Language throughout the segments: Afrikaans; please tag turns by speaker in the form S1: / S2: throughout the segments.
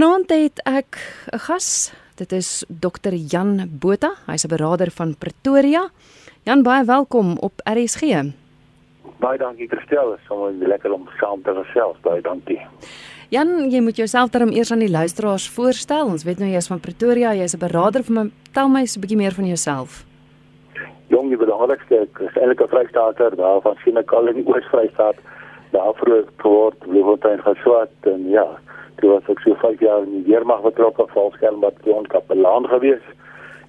S1: Vanaand het ek 'n gas. Dit is Dr. Jan Botha. Hy's 'n beraader van Pretoria. Jan, baie welkom op RSG.
S2: Baie dankie Christel, is sommer lekker om saam te gesels. Baie dankie.
S1: Jan, jy moet jouself daarom eers aan die luisteraars voorstel. Ons weet nou jy's van Pretoria, jy's 'n beraader vir my. Tel my so 'n bietjie meer van jouself.
S2: Jong, die belangrikste is eintlik 'n vrystaater daar van Senekal in die Oos-Vrystaat. Daar vroeg geword, Bloemfontein geswat en ja, toe was ek so 5 jaar in die weermag betrokke, valskermbataljon kapelaan gewees.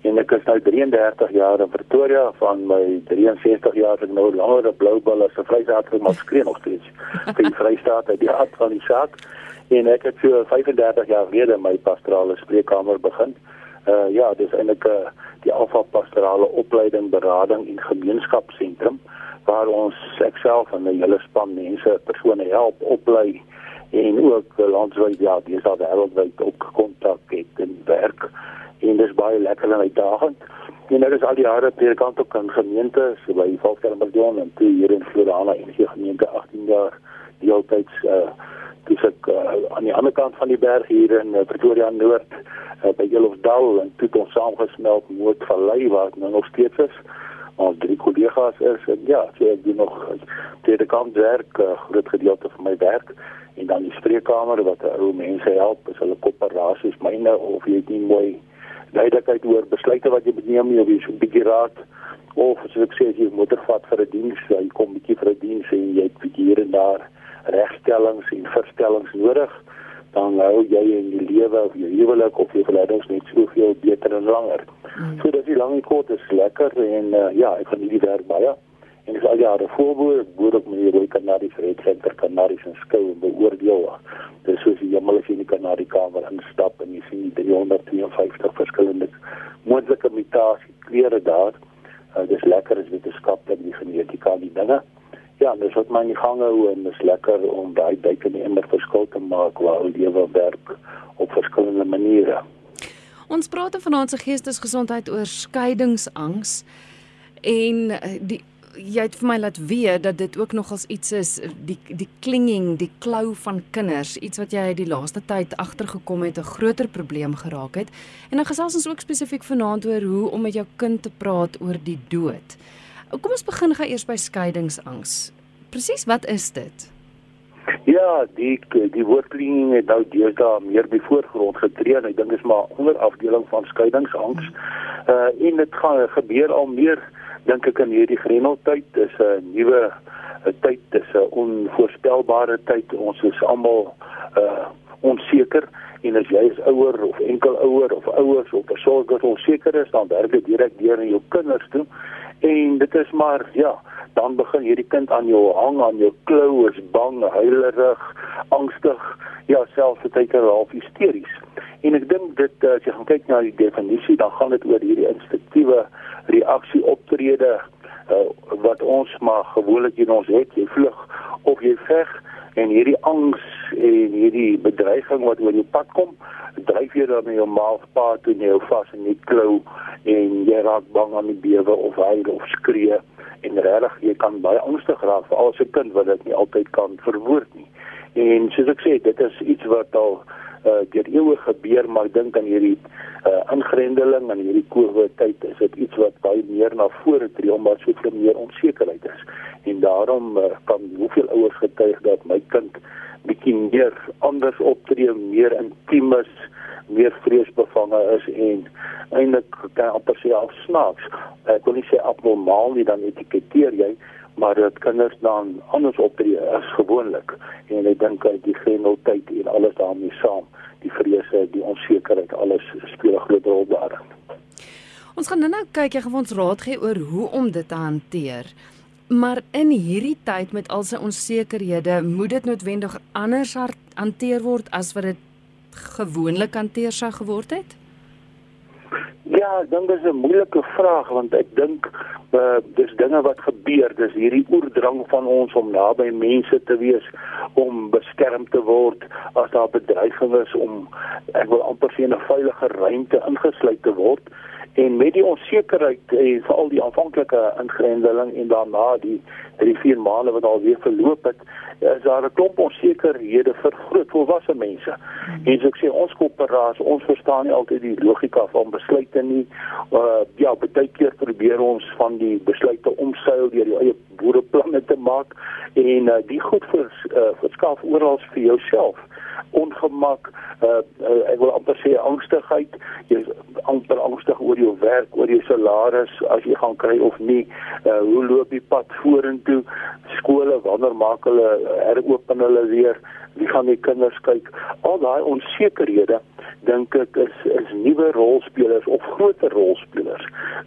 S2: En ek is nou 33 jaar in Pretoria van my 63 jaar ek nou langer op Bloubull as 'n vrystaater maar skree nog steeds. vir die Vrystaat uit die hart van die saak. En ek het so 35 jaar gelede my pastorale spreekkamer begin. Uh ja, dis eintlik 'n uh, die Alfa Pastorale Opleiding Berading en Gemeenskapsentrum waar ons ekself en 'n hele span mense persone help oplei en ook landwyd ja, dis al wêreldwyd ook kontak het en werk en dis baie lekker en uitdagend. En nou is al die jare per kant ook in gemeente, so by Valskermbajon en toe hier in Florida en die gemeente 18 jaar deeltyds uh dis ek uh, aan die ander kant van die berg hier in uh, Pretoria Noord uh, by Jelofdal en toe ons saamgesmelt moet verlei waar ek nou nog steeds is ons drie kollegas is en ja so ek doen nog tweede kant werk uh, groot gedeelte van my werk en dan die spreekkamer wat ou mense help as hulle koöperasies myne of jy nie mooi duidelikheid oor besluite wat jy neem of jy so 'n bietjie raad of as ek sê as jy motor vat vir 'n diens jy kom bietjie vir 'n diens en jy het hier en daar regstellings en verstellings nodig dan hou jy in die lewe of jou huwelik of jou verhoudings net soveel beter en langer. Mm. So dis die lang en kort is lekker en uh, ja, ek gaan hierdie werk baie en dis al jare voorboer boer op my rooi kanaries red center kanaries en skou en beoordeel. Dis soos jy mal as jy in die kanarie kamer instap en jy sien 352 verskillende moontlike mutasie kleure daar. Uh, dis lekker as wetenskaplik die genetika die dinge ja, dis wat my in die gang hou en dis lekker om daai duik in die emmer verskil te maak waar die lewe werk op verskillende maniere.
S1: Ons praat vanaand se geestesgesondheid oor skeiingsangs en eh, die jy het vir my laat weet dat dit ook nogals iets is die die klinging, die klou van kinders, iets wat jy die laaste tyd agtergekom het 'n groter probleem geraak het. En dan gesels ons ook spesifiek vanaand oor hoe om met jou kind te praat oor die dood. Kom ons begin gou eers by skeiingsangs. Presies, wat is dit?
S2: Ja, die die woordkliniek het nou deesdae meer by voorgrond getree en ek dink dit is maar onderafdeling van skeiingsangs. Uh en dit gaan gebeur al meer dink ek in hierdie grendeltyd. Dis 'n nuwe tyd, dis 'n onvoorspelbare tyd. Ons is almal uh onseker en as jy is ouer of enkel ouer of ouers of versorgers onseker is, dan werk dit direk deur in jou kinders toe en dit is maar ja dan begin hierdie kind aan jou hang aan jou klou is bang huilerig angstig. Ja selfs baie half hysteries. En ek dink dit as jy gaan kyk na die definisie dan gaan dit oor hierdie instinktiewe reaksie optrede uh, wat ons maar gewoonlik in ons het. Jy vlug of jy veg en hierdie angs en hierdie bedreiging wat oor jou pad kom dryf jy dan in jou maalspaar toe jy vas in die klou en jy raak bang aan die bewe of huil of skree en regtig jy kan baie angstig raak vir al se kind wat dit nie altyd kan verwoord nie. En soos ek sê, dit is iets wat al uh deur eeue gebeur, maar ek dink aan hierdie uh ingrendeling en hierdie COVID tyd is dit iets wat baie meer na vore tree omdat soveel meer onsekerheid is. En daarom uh, kan hoeveel ouers getuig dat my kind bietjie meer anders optree, meer intiem is, meer vreesbevange is en eintlik kan amper sê al snaaks. Ek wil nie sê abnormaal nie dan etiketeer jy, maar dit kinders dan anders optree as gewoonlik. En ek dink uit die genotyd en alles daarmee saam, die vrese, die onsekerheid, alles speel 'n groot rol daarin.
S1: Ons gaan nou-nou kyk, jy gaan ons raad gee oor hoe om dit te hanteer. Maar in hierdie tyd met al sy onsekerhede, moet dit noodwendig anders hanteer word as wat dit gewoonlik hanteer sou geword het?
S2: Ja, dan is 'n moeilike vraag want ek dink uh dis dinge wat gebeur, dis hierdie oordrang van ons om naby mense te wees, om beskerm te word as daar bedreiging is om ek wil amper sê 'n veilige ruimte ingesluit te word En met die onsekerheid en veral die aanvanklike ingrendeling en daarna die drie vier maande wat alweer verloop het, is daar 'n klomp onsekerhede vir groot volwasse mense. En so ek sê ons koöperaas, ons verstaan nie altyd die logika van besluite nie. Uh ja, baie keer probeer ons van die besluite omseil deur die eie boereplanne te maak en uh, die goed vir uh, verskaf oral vir jouself ongemak uh, uh ek wil amper sê angstigheid jy is amper angstig oor jou werk oor jou salaris as jy gaan kry of nie uh hoe loop die pad vorentoe? Skole wanneer maak hulle heropen hulle weer? Wie gaan die kinders kyk? Al daai onsekerhede dink ek is is nuwe rolspelers of groter rolspelers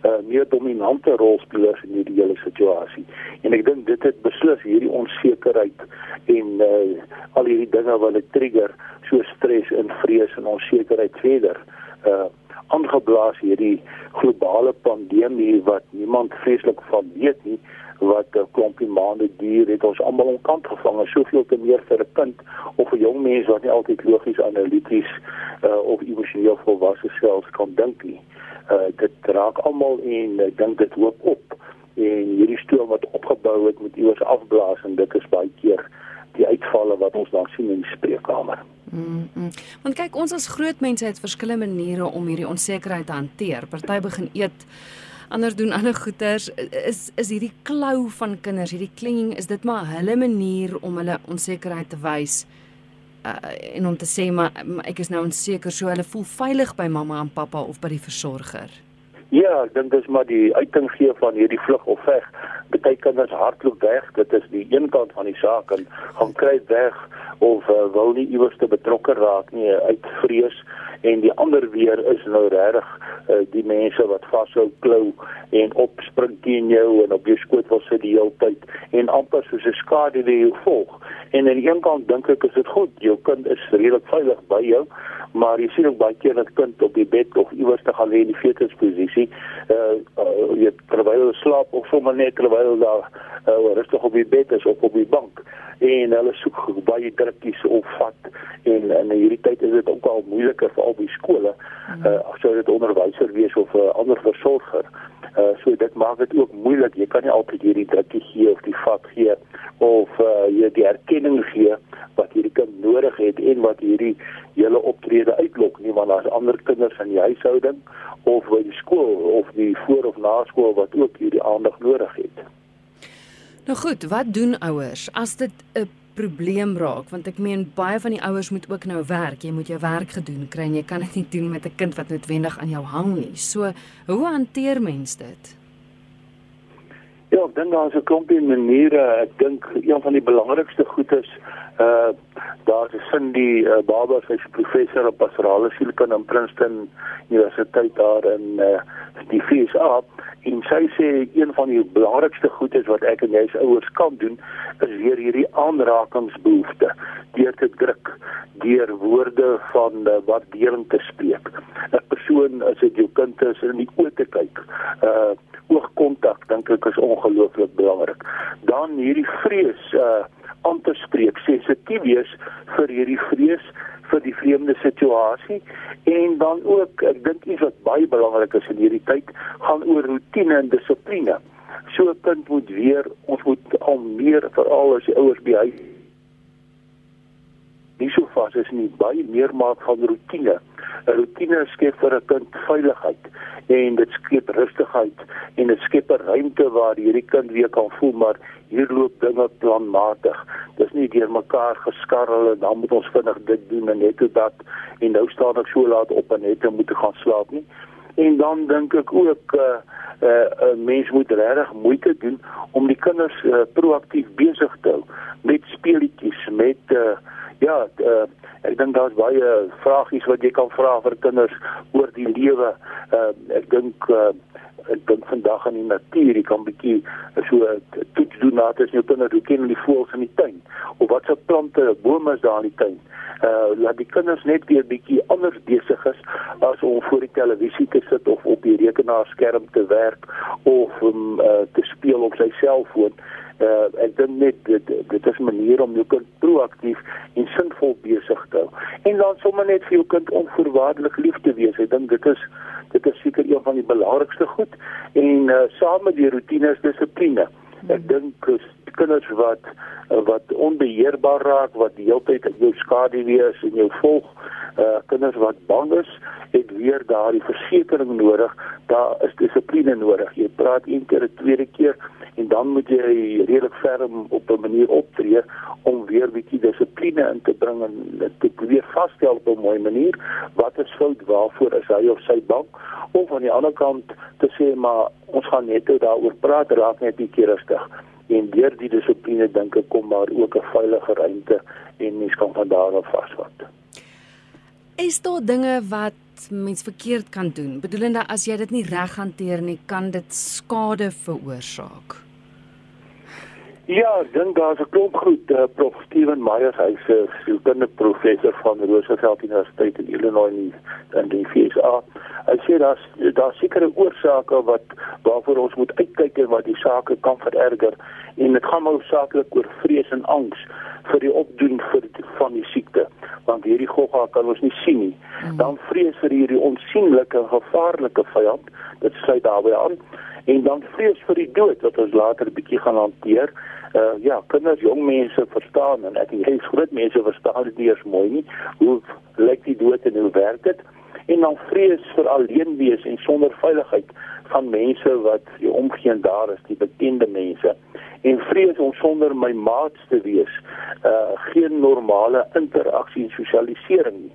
S2: uh meer dominante rolspelers in hierdie hele situasie. En ek dink dit het beslis hierdie onsekerheid en uh al hierdie dinge wat dit trigger so stres en vrees en onsekerheid verder uh aangeblaas hierdie globale pandemie wat niemand vreeslik van weet nie wat 'n klompie maande duur het ons almal onkant gevang en soveel te meer vir 'n kind of 'n jong mens wat nie altyd logies analities uh, of emosioneel volwasse selfs kan dink nie. Uh, dit raak almal en ek dink dit hoop op en hierdie stoom wat opgebou het met iewers afblaas en dit is baie keer die uitvalle wat ons dan sien in die spreekkamer.
S1: Mm -hmm. Want kyk ons as groot mense het verskillende maniere om hierdie onsekerheid te hanteer. Party begin eet ander doen ander goeters is is hierdie klou van kinders hierdie klinging is dit maar hulle manier om hulle onsekerheid te wys uh, en om te sê maar, ek is nou onseker so hulle voel veilig by mamma en pappa of by die versorger
S2: Ja, ek dink dis maar die uiting gee van hierdie vlug of veg. Party kinders hardloop weg, dit is die een kant van die saak en gaan kry weg of uh, wil nie iewers te betrokke raak nie uit vrees en die ander weer is nou regtig uh, die mense wat vashou klou en opspring teen jou en op jou skoot wil sit die hele tyd en amper soos 'n skadu wat jou volg. En aan die een kant dink ek is dit goed, jou kind is redelik veilig by jou, maar jy sien ook baie keer dat kind op die bed of iewers te gaan lê in die fetusposisie, uh, uh jy terwyl hy slaap of sommer net terwyl daar uh, rustig op die bed is of op die bank. En hulle soek baie drukkies of vat. En in hierdie tyd is dit ook al moeiliker vir al die skole uh, as jy dit onderwyser wees of 'n uh, ander versorger. Uh, so dit maak dit ook moeilik. Jy kan nie altyd hierdie drukkie gee of die vat gee of uh, jy die erkenning gee wat hierdie kind nodig het en wat hierdie hele optrede uitlok nie want daar's ander kinders in die huishouding of by die skool of die voor of na skool wat ook hierdie aandag nodig het
S1: Nou goed, wat doen ouers as dit 'n probleem raak? Want ek meen baie van die ouers moet ook nou werk. Jy moet jou werk gedoen kry en jy kan dit nie doen met 'n kind wat noodwendig aan jou hang nie. So, hoe hanteer mens dit?
S2: Ja, ek dink daar's 'n klompie maniere. Ek dink een van die belangrikste goed is uh daar's 'n sin die uh, baba sy's 'n professor op pastorale sielkunde in Princeton Universiteit daar in uh die FSA en sy sê een van die belangrikste goedes wat ek en jy as ouers kan doen is weer hierdie aanrakingsbehoefte deur te druk deur woorde van uh, waardering te spreek. 'n persoon as dit jou kind is in die oë te kyk uh oogkontak dink ek is ongelooflik belangrik. Dan hierdie vrees uh aan te spreek sensitief wees vir hierdie vrees vir die vreemde situasie en dan ook ek dink iets wat baie belangrik is in hierdie tyd gaan oor rotine en dissipline. So 'n kind moet weer ons moet al meer veral as die ouers by huis nie so vas is nie baie meer maak van rotine. 'n Rotine skep vir 'n kind veiligheid en dit skep rustigheid en dit skep 'n ruimte waar hierdie kind weer kan voel maar hier loop dinge planmatig. Dis nie deur mekaar geskarrel en dan moet ons vinnig dit doen en net dat en nou staan ek so laat op en net moet gaan slaap nie. En dan dink ek ook 'n uh, uh, uh, mens moet regtig moeite doen om die kinders uh, proaktief besig te hou met speletjies, met uh, ja, uh, ek dink daar's baie vragies wat jy kan vra vir kinders oor die lewe. Uh, ek dink uh, ek dink vandag aan die natuur, jy kan bietjie so toets doen na dit jou kinders hoe ken die voëls in die tuin of wat se plante, bome is daar in die tuin. Uh laat die kinders net weer bietjie anders besig is as om voor die televisie te sit of op die rekenaarskerm te werk of om uh, te speel op sy selfoon. Uh ek dink net dit dit is 'n manier om jou kind proaktief en sinvol besig te hou. en dan sommer net vir jou kind onvoorwaardelik lief te wees. Ek dink dit is dit is seker een van die belangrikste goed en uh, saam met die rotine is dissipline. Ek dink kinders wat wat onbeheerbaar raak, wat die hele tyd jou skadu wees en jou volg, uh kinders wat bang is, het weer daardie versekering nodig. Daar is dissipline nodig. Jy praat een keer, 'n tweede keer en dan moet jy redelik ferm op 'n manier optree om weer bietjie dissipline in te bring en dit weer vasstel op 'n mooi manier wat is fout waarvoor is hy of sy bang of aan die ander kant te sê maar ons gaan net daaroor praat raak net 'n keer rustig en deur die dissipline dink ek kom maar ook 'n veilige ruimte en mens kan van daar af vasvat.
S1: Is daar dinge wat mens verkeerd kan doen? Bedoelende as jy dit nie reg hanteer nie, kan dit skade veroorsaak.
S2: Ja, ek dink daar's 'n klomp goed. Uh, Prof Steven Myers, hy's 'n sielkundige professor van Roosevelt Universiteit in Illinois in die, in die FSA. Hy sê daar's daar's sekere oorsake wat waarvoor ons moet uitkyk en wat die sake kan vererger en dit gaan hoofsaaklik oor vrees en angs vir die opdoen vir die, van die siekte want hierdie gogga kan ons nie sien nie. Mm. Dan vrees vir hierdie onsigbare gevaarlike vyand. Dit sluit daarbey aan en dan vrees vir die dood wat ons later bietjie gaan hanteer uh, ja, kinders, jong mense verstaan en ek dink groot mense verstaan dit eens mooi nie. Hoe lyk die dood en hoe werk dit? En dan vrees vir alleen wees en sonder veiligheid van mense wat jy omgee daar is, die bekende mense. En vrees om sonder my maats te wees, uh geen normale interaksie en sosialisering nie.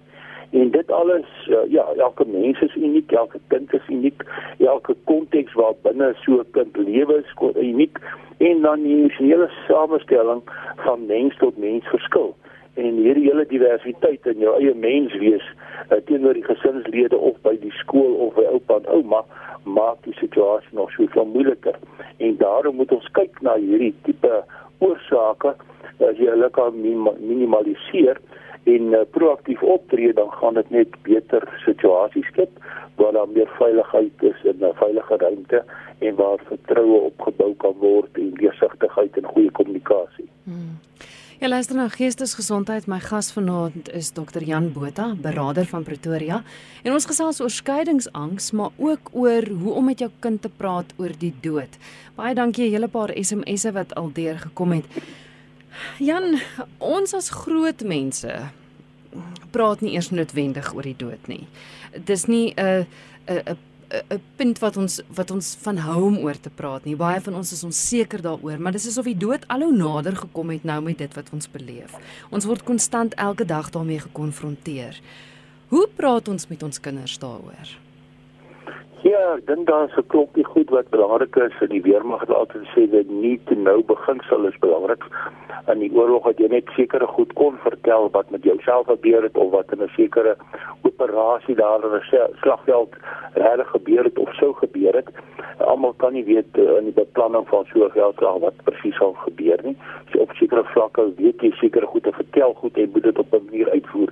S2: En dit alles uh, ja, elke mens is uniek, elke kind is uniek, elke konteks waar binne so 'n kind lewe is uniek. En dan die emosionele samestelling van mens tot mens verskil. En hierdie hele diversiteit in jou eie mens wees uh, teenoor die gesinslede of by die skool of by oupa en ouma maak die situasie nog soveel moeiliker. En daarom moet ons kyk na hierdie tipe oorsake as jy hulle kan minimaliseer en uh, proaktief optree dan gaan dit net beter situasies skep waar daar meer veiligheid is in 'n veilige ruimte en waar vertroue opgebou kan word en deursigtigheid en goeie kommunikasie. Hmm.
S1: Ja, luister nou geestesgesondheid. My gas vanaand is Dr. Jan Botha, beraader van Pretoria. En ons gesels oor skeiingsangs, maar ook oor hoe om met jou kind te praat oor die dood. Baie dankie hele paar SMS'e wat al deur gekom het. Jan, ons as groot mense praat nie eers noodwendig oor die dood nie. Dis nie 'n 'n 'n punt wat ons wat ons van hou om oor te praat nie. Baie van ons is onseker daaroor, maar dis asof die dood al hoe nader gekom het nou met dit wat ons beleef. Ons word konstant elke dag daarmee gekonfronteer. Hoe praat ons met ons kinders daaroor?
S2: Ja, ek dink daar's 'n klompie goed wat belangrik is vir die weermag het altyd gesê dat nie te nou beginsel is belangrik. In die oorlog het jy net sekere goed kon vertel wat met jouself gebeur het of wat in 'n sekere operasie daar in 'n slagveld regtig gebeur het of sou gebeur het. Almal kan nie weet eh, in die beplanning van so 'n veldslag wat presies sal gebeur nie. So op sekere vlakke weet jy sekere goed te vertel goed en moet dit op 'n manier uitvoer.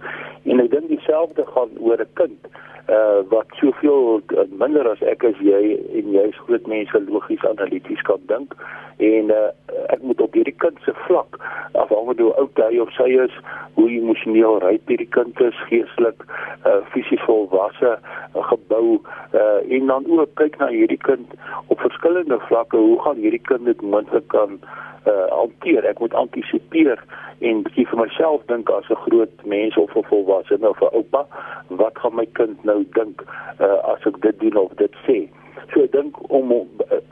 S2: Dink dieselfde gaan oor 'n kind uh wat soveel uh, minder as ek as jy en jy is groot mense logies analities kan dink. En uh ek moet op hierdie kind se vlak afhangende hoe oud hy of sy is hoe emosioneel ryp hierdie kind is geestelik uh fisies volwasse uh, gebou uh en dan ook kyk na hierdie kind op verskillende vlakke hoe gaan hierdie kind dit moontlik kan uh hanteer? Ek moet antisipeer en bietjie vir myself dink as 'n groot mens of 'n volwassene of 'n oupa, wat gaan my kind nou dink uh, as ek dit doen of dit sê? So ek dink om uh,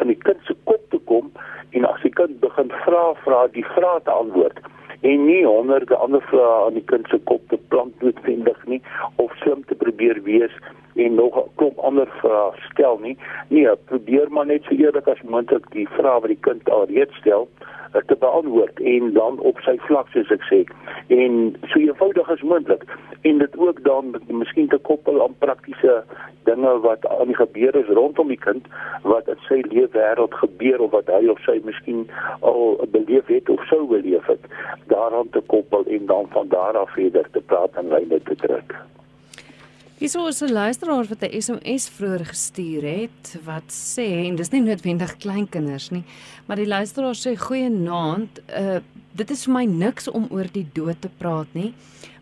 S2: in die kind se kop te kom en as die kind begin vra, vra die vrae te antwoord en nie honderde ander vrae aan die kind se kop te plant noodwendig nie of slim te probeer wees en nog 'n klomp ander vrae stel nie. Nee, probeer maar net so eerlik as moontlik die vrae wat die kind al reeds stel te beantwoord en dan op sy vlak soos ek sê en so eenvoudig as moontlik en dit ook dan miskien te koppel aan praktiese dinge wat aan die gebeur is rondom die kind wat in sy lewe wêreld gebeur of wat hy of sy miskien al beleef het of sou beleef het daaraan te koppel en dan van daar af verder te praat en lyne te trek.
S1: Hierso is 'n luisteraar wat 'n SMS vroeër gestuur het wat sê en dis nie noodwendig kleinkinders nie, maar die luisteraar sê goeienaand, uh dit is vir my niks om oor die dood te praat nie,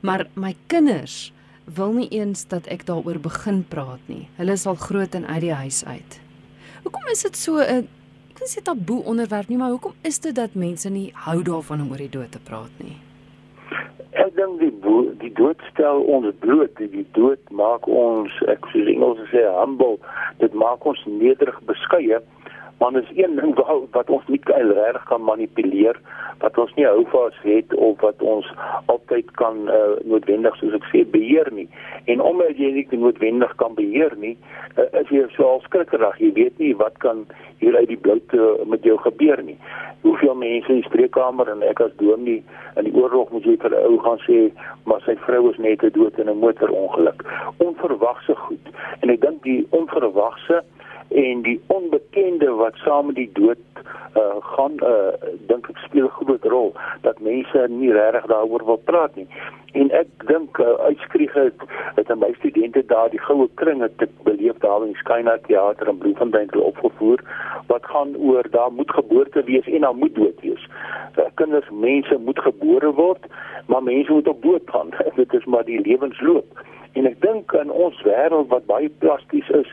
S1: maar my kinders wil nie eens dat ek daaroor begin praat nie. Hulle is al groot en uit die huis uit. Hoekom is dit so 'n ek wil sê taboe onderwerp nie, maar hoekom is dit dat mense nie hou daarvan om oor die dood te praat nie?
S2: Ek dink die die dood stel ons bloot, die dood maak ons ek sê Engels sê humble, dit maak ons nederig beskeie. Maar is een ding wat, wat ons nie kan reg kan manipuleer, wat ons nie hou vas het of wat ons altyd kan uh, noodwendig soos ek sê beheer nie. En omdat jy nie noodwendig kan beheer nie, uh, is jy so skrikkerig. Jy weet nie wat kan hier uit die bloute met jou gebeur nie. Hoeveel mense in die spreekkamer en ek as dominee in die oorlog moet jy vir 'n ou gaan sê, maar sy vrou is net dood in 'n motorongeluk. Onverwagse goed. En ek dink die onverwagse en die onbekende wat saam met die dood uh, gaan uh, dink ek speel 'n groot rol dat mense nie regtig daaroor wil praat nie. En ek dink uh, uitskrieg het het aan my studente daar die goue kring het beleef daar in Skyna Theater in Bloemfontein opgevoer wat gaan oor daar moet geboorte wees en daar moet dood wees. Uh, kinders mense moet gebore word, maar mense moet op dood gaan. Dit is maar die lewensloop. En ek dink in ons wêreld wat baie plasties is,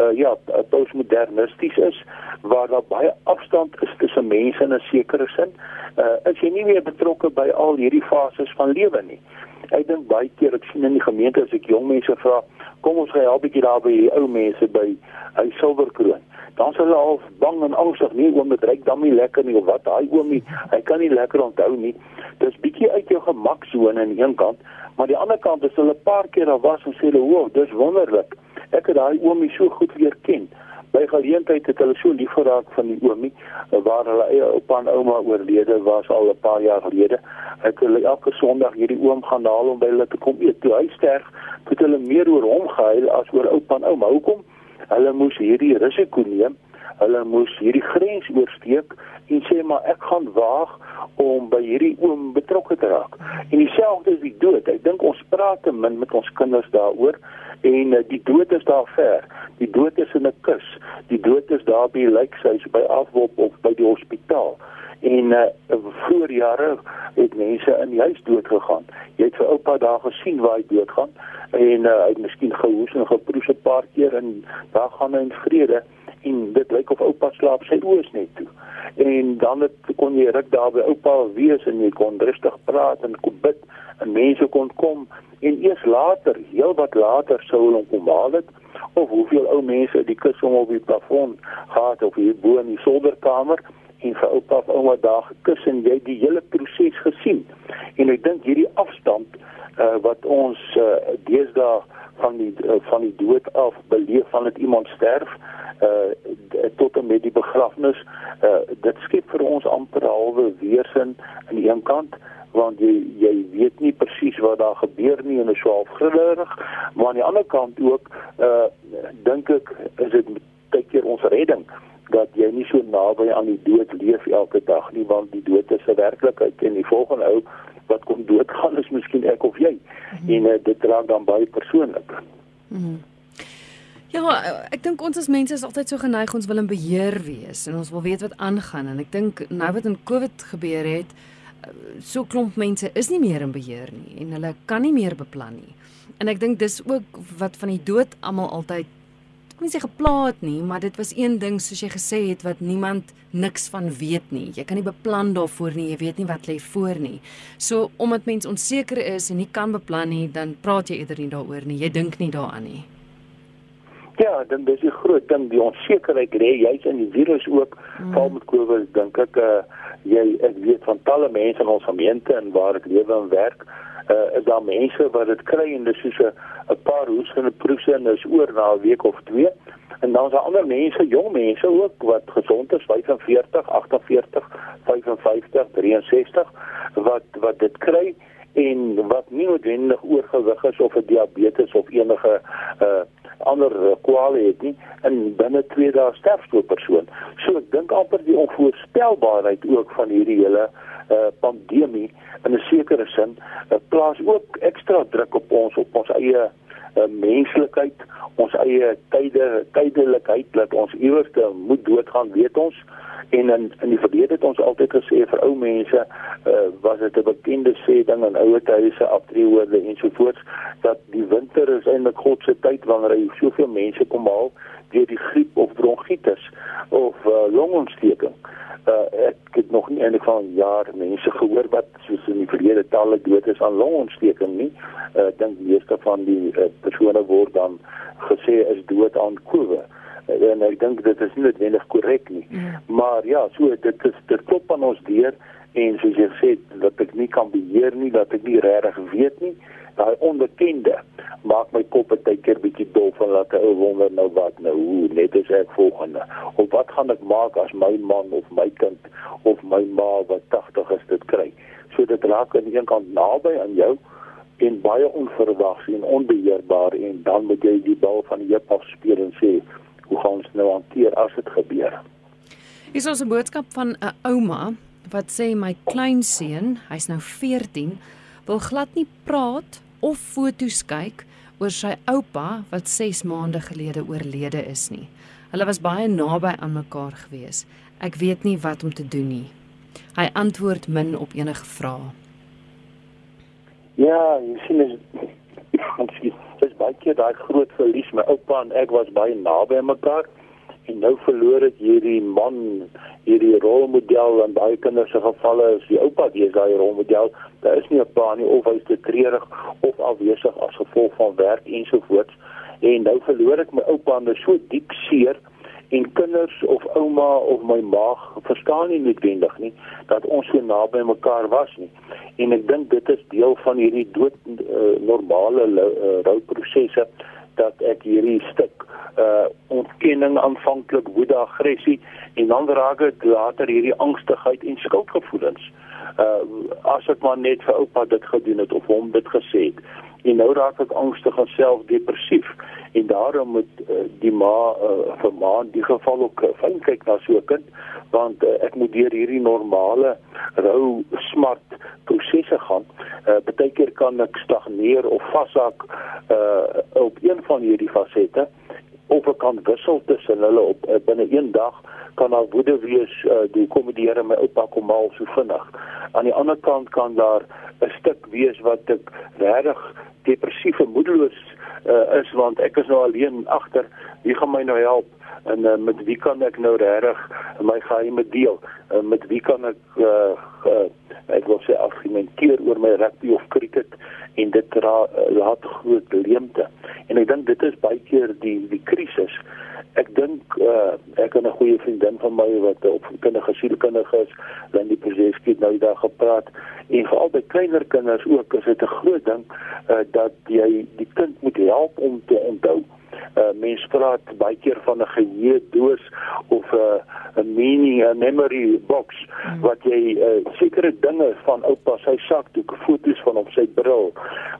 S2: uh ja, postmodernisties is, waar daar baie afstand is tussen mense in 'n sekere sin, uh is jy nie meer betrokke by al hierdie fases van lewe nie. Ek dink baie keer ek sien in die gemeente as ek jong mense vra, kom ons gaan help bietjie daar by die ou mense by hy silverkroon. Dan sal hulle al bang en angstig nie oom dit reik dan nie lekker nie of wat daai oomie, hy kan nie lekker onthou nie. Dis bietjie uit jou gemaksone aan die een kant, Maar die ander kant is hulle 'n paar keer daar was en sê hulle, "Wow, dis wonderlik. Ek het daai oomie so goed leer ken." By geleentheid het hulle so lief geraak van die oomie waar hulle eie oupa en ouma oorlede was al 'n paar jaar gelede. Het hulle elke Sondag hierdie oom gaan haal om by hulle te kom eet. Toe hy sterf, het hulle meer oor hom gehuil as oor oupa en ouma. Hoekom? Hulle moes hierdie risiko neem. Hulle moes hierdie grens oorsteek en sê maar ek gaan waag om by hierdie oom betrokke te raak. En dieselfde is die dood. Ek dink ons praat te min met ons kinders daaroor en uh, die dood is daar ver. Die dood is in 'n kus. Die dood is daar by lijkhuis by afwop of by die hospitaal. En uh, voor jare het mense in die huis dood gegaan. Jy het vir oupa daar gesien waar hy dood gaan en uh, hy het miskien gehoes en geproes 'n paar keer en daar gaan hy in vrede en dit lyk of oupa slaap sy oë is net toe. En dan het, kon jy ruk daar by oupa wees en jy kon rustig praat en kon bid en mense kon kom. En eers later, heel wat later sou hulle kom haal het of hoeveel ou mense die kussing op die plafon gehad of hier bo in die solderkamer en vir oupa of ouma daar gekus en jy die hele proses gesien. En ek dink hierdie afstand uh, wat ons uh, deesdae van die uh, van die dood af beleef van dit iemand sterf uh tot en met die begrafnis uh dit skep vir ons amper halwe weersin aan die een kant want jy jy weet nie presies wat daar gebeur nie en is so half grillerig maar aan die ander kant ook uh dink ek is dit baie keer ons redding dat jy nie so naby aan die dood leef elke dag nie want die dood is 'n werklikheid en die volgende ou wat kom doodgaan is miskien ek of jy mm -hmm. en uh, dit raak dan baie persoonlik. Mm -hmm.
S1: Ja, ek dink ons as mense is altyd so geneig ons wil in beheer wees en ons wil weet wat aangaan en ek dink nou wat in Covid gebeur het, so klomp mense is nie meer in beheer nie en hulle kan nie meer beplan nie. En ek dink dis ook wat van die dood almal altyd nie sê geplaat nie, maar dit was een ding soos jy gesê het wat niemand niks van weet nie. Jy kan nie beplan daarvoor nie, jy weet nie wat lê voor nie. So omdat mens onseker is en nie kan beplan nie, dan praat jy eerder nie daaroor nie. Jy dink nie daaraan nie.
S2: Ja, dan dis 'n groot ding die onsekerheid lê jy's in die virus ook mm. val met COVID dink ek uh, jy ek weet van talle mense in ons gemeente en waar ek lewe en werk uh, is daar mense wat dit kry en dis soos 'n paar hoesende proese en is oor na 'n week of twee en dan is daar ander mense jong mense ook wat gesond is 45 48 55 63 wat wat dit kry en wat nie noodwendig oorgewig is of 'n diabetes of enige uh ander uh, kwale het nie en binne 2 dae sterf so 'n persoon. So ek dink amper die onvoorspelbaarheid ook van hierdie hele uh pandemie in 'n sekere sin uh, plaas ook ekstra druk op ons op ons eie uh, menslikheid, eie tyde tydelikheid dat ons iewers moet doodgaan, weet ons. En in in die verlede het ons altyd gesê vir ou mense, uh, was dit 'n bekende sê ding in ouer huise, aftreeorde ensovoorts dat die winter is eintlik God se tyd wanneer hy soveel mense kom haal deur die griep of bronchitis of uh, longontsteking. Uh, ek het nog nie eintlik van jaar mense gehoor wat verlede talle dood is aan longontsteking nie. Uh, ek dink meeste van die uh, persone word dan gesê is dood aan COVID en ek dink dit is nie noodwendig korrek nie. Ja. Maar ja, so dit is dit klop aan ons deur en soos jy sê dat ek nie kan beheer nie, dat ek nie regtig weet nie. Daai onbekende maak my kop baie keer bietjie dol van laat ek wonder nou wat nou hoe net as ek volgende. Of wat gaan ek maak as my man of my kind of my ma wat 80 is dit kry. Dit raak aan die een kant naby aan jou en baie onverwags en onbeheerbaar en dan moet jy die bal van die heup af speel en sê hoe gaan ons nou hanteer as dit gebeur?
S1: Is ons 'n boodskap van 'n ouma wat sê my kleinseun, hy's nou 14, wil glad nie praat of foto's kyk oor sy oupa wat 6 maande gelede oorlede is nie. Hulle was baie naby aan mekaar gewees. Ek weet nie wat om te doen nie. Hy antwoord min op enige vrae.
S2: Ja, jy sien is ons is baie keer daai groot verlies. My oupa en ek was baie naby aan mekaar en nou verloor ek hierdie man, hierdie rolmodel en baie kinders se gevalle is die oupa wie is daai rolmodel. Daar is nie 'n pa nie of hy's te treurig of afwesig as gevolg van werk ensovoorts. En nou verloor ek my oupa en dit so diep seer en kinders of ouma of my maag verstaan nie noodwendig nie dat ons so naby mekaar was nie. En ek dink dit is deel van hierdie dood uh, normale uh, rouprosesse dat ek hierdie stuk uh ontkenning aanvanklik woede aggressie en dan raak dit later hierdie angstigheid en skuldgevoelens. Uh as ek maar net vir oupa dit gedoen het of hom dit gesê het en nou raak ek angstig en self depressief en daarom moet uh, die ma uh, vir ma in die geval ook uh, fyn kyk na so 'n kind want uh, ek moet deur hierdie normale rou smart prosesse gaan. Uh baie keer kan ek stagneer of vashak uh op een van hierdie fasette of ek kan wissel tussen hulle op uh, binne een dag kan daar woede wees uh, die komediere my oupa kom mal so vinnig. Aan die ander kant kan daar 'n stuk wees wat ek regtig depressief en moedeloos uh, is want ek is nou alleen agter wie gaan my nou help? En uh, met wie kan ek nou regtig my geheime deel? Uh, met wie kan ek uh, uh, ek wil sê argumenteer oor my rugby of cricket en dit ra, uh, laat groot leemte en ek dink dit is baie keer die die krisis ek dink uh, ek het 'n goeie vriendin van my wat op kinderlike sielkundige is dan die presies nou daar gepraat en veral by kleiner kinders ook is dit 'n groot ding uh, dat jy die kind moet help om te onthou. Mense praat baie keer van 'n geheue doos of 'n uh, 'n 'n memory box hmm. wat jy uh, sekere dinge van oupa sy sakdoek, foto's van hom, sy bril,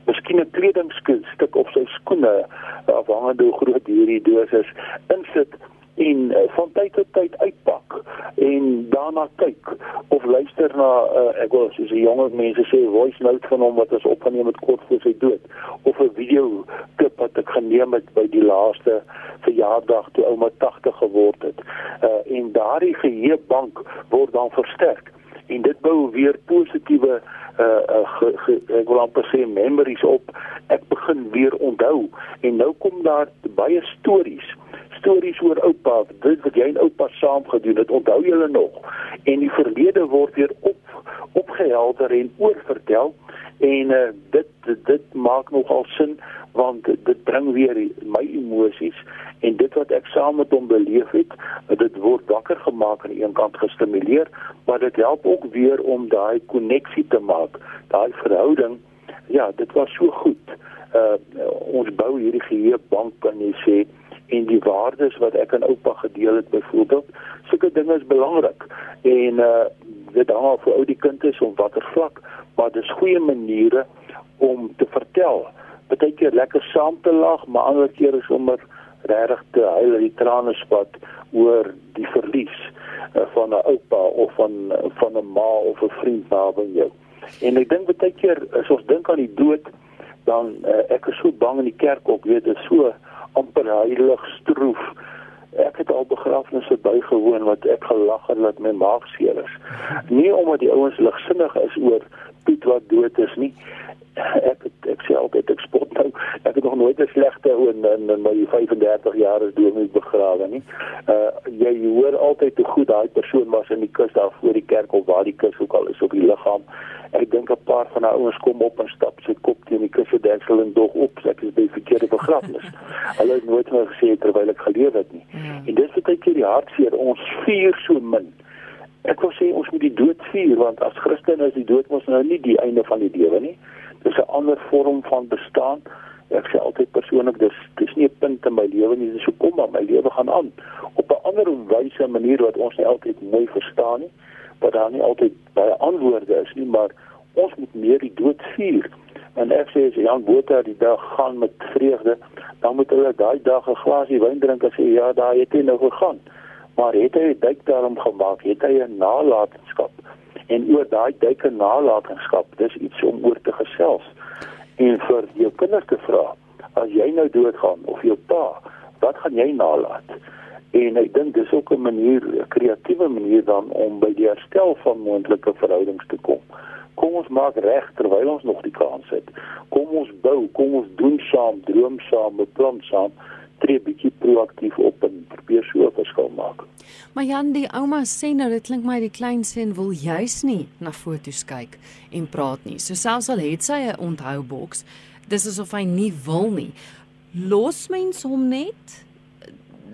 S2: miskien 'n kledingstuk of sy skoene afhangende hoe groot hierdie doos is, insit en uh, van tyd tot tyd uitpak en daarna kyk of luister na uh, ek wil soos die jonger mense sê voice note van hom wat ons opgeneem het kort voor sy dood of 'n video klip wat ek geneem het by die laaste verjaardag toe ouma 80 geword het. Uh, en daardie geheuebank word dan versterk en dit bou weer positiewe uh, uh ge, ge, ek wil amper sê memories op. Ek begin weer onthou en nou kom daar baie stories stories oor oupa, dit wat jy en oupa saam gedoen het, onthou julle nog? En die verlede word weer op opgehelder en oorvertel en uh, dit, dit maak nogal sin want dit bring weer my emosies en dit wat ek saam met hom beleef het, dit word wakker gemaak aan die een kant gestimuleer, maar dit help ook weer om daai koneksie te maak, daai verhouding. Ja, dit was so goed. Uh ons bou hierdie geheuebank kan jy sê en die waardes wat ek aan oupa gedeel het byvoorbeeld sulke dinge is belangrik. En uh dit hang af vir ou die kind is om watter vlak maar dis goeie maniere om te vertel. Partykeer lekker saam te lag maar ander kere sommer regtig te huil in die trane spat oor die verlies uh, van 'n oupa of van van 'n ma of 'n vriend naby jou. En ek dink baie keer as ons dink aan die dood dan uh, ek is so bang in die kerk ook weet dit so amper heilig stroef. Ek het al begrafnisse bygewoon wat ek gelag het dat my maag seer is. Nie omdat die ouens ligsinnig is oor Piet wat dood is nie. Ek het, ek sê altyd ek spot nou ek het nog nooit 'n slegte in, in in my 35 jaar as dominee begrawe nie. Uh jy hoor altyd hoe goed daai persoon was in die kus daar voor die kerk of waar die kus ook al is op die liggaam. Ek dink 'n paar van daai ouens kom op en stap sy kop teen die kussedeksel en dog op, ek is by verkeerde begrafnis. Hulle het nooit meer gesê terwyl ek geleef het nie. Ja. En dis wat ek hier die hartseer ons vier so min. Ek wil sê ons moet die dood vier want as Christene is die dood mos nou nie die einde van die lewe nie dis 'n ander vorm van bestaan. Ek sê altyd persoonlik dis dis nie 'n punt in my lewe nie, dis hoekom maar my lewe gaan aan op 'n ander wyse manier wat ons nie altyd mooi verstaan nie, wat daar nie altyd baie antwoorde is nie, maar ons moet meer die dood vier. En ek sê as Jan Botha die dag gaan met vreugde, dan moet hulle daai dag 'n glasie wyn drink en sê ja, daai het hy nou gegaan. Maar het hy duik daarom gemaak? Het hy 'n nalatenskap? En oor daai duike nalatenskap dis iets om oor te gesels. En vir jou kinders te vra as jy nou doodgaan of jou pa wat gaan jy nalat? En ek dink dis ook 'n manier 'n kreatiewe manier dan om by die herstel van moontlike verhoudings te kom. Kom ons maak reg terwyl ons nog die kans het. Kom ons bou kom ons doen saam droom saam beplan saam tree bietjie proaktief op en probeer so 'n verskil maak.
S1: Maar Jan, die ouma sê nou dit klink my die kleinseun wil juis nie na foto's kyk en praat nie. So selfs al het sy 'n onthouboks, dis asof hy nie wil nie. Los mens hom net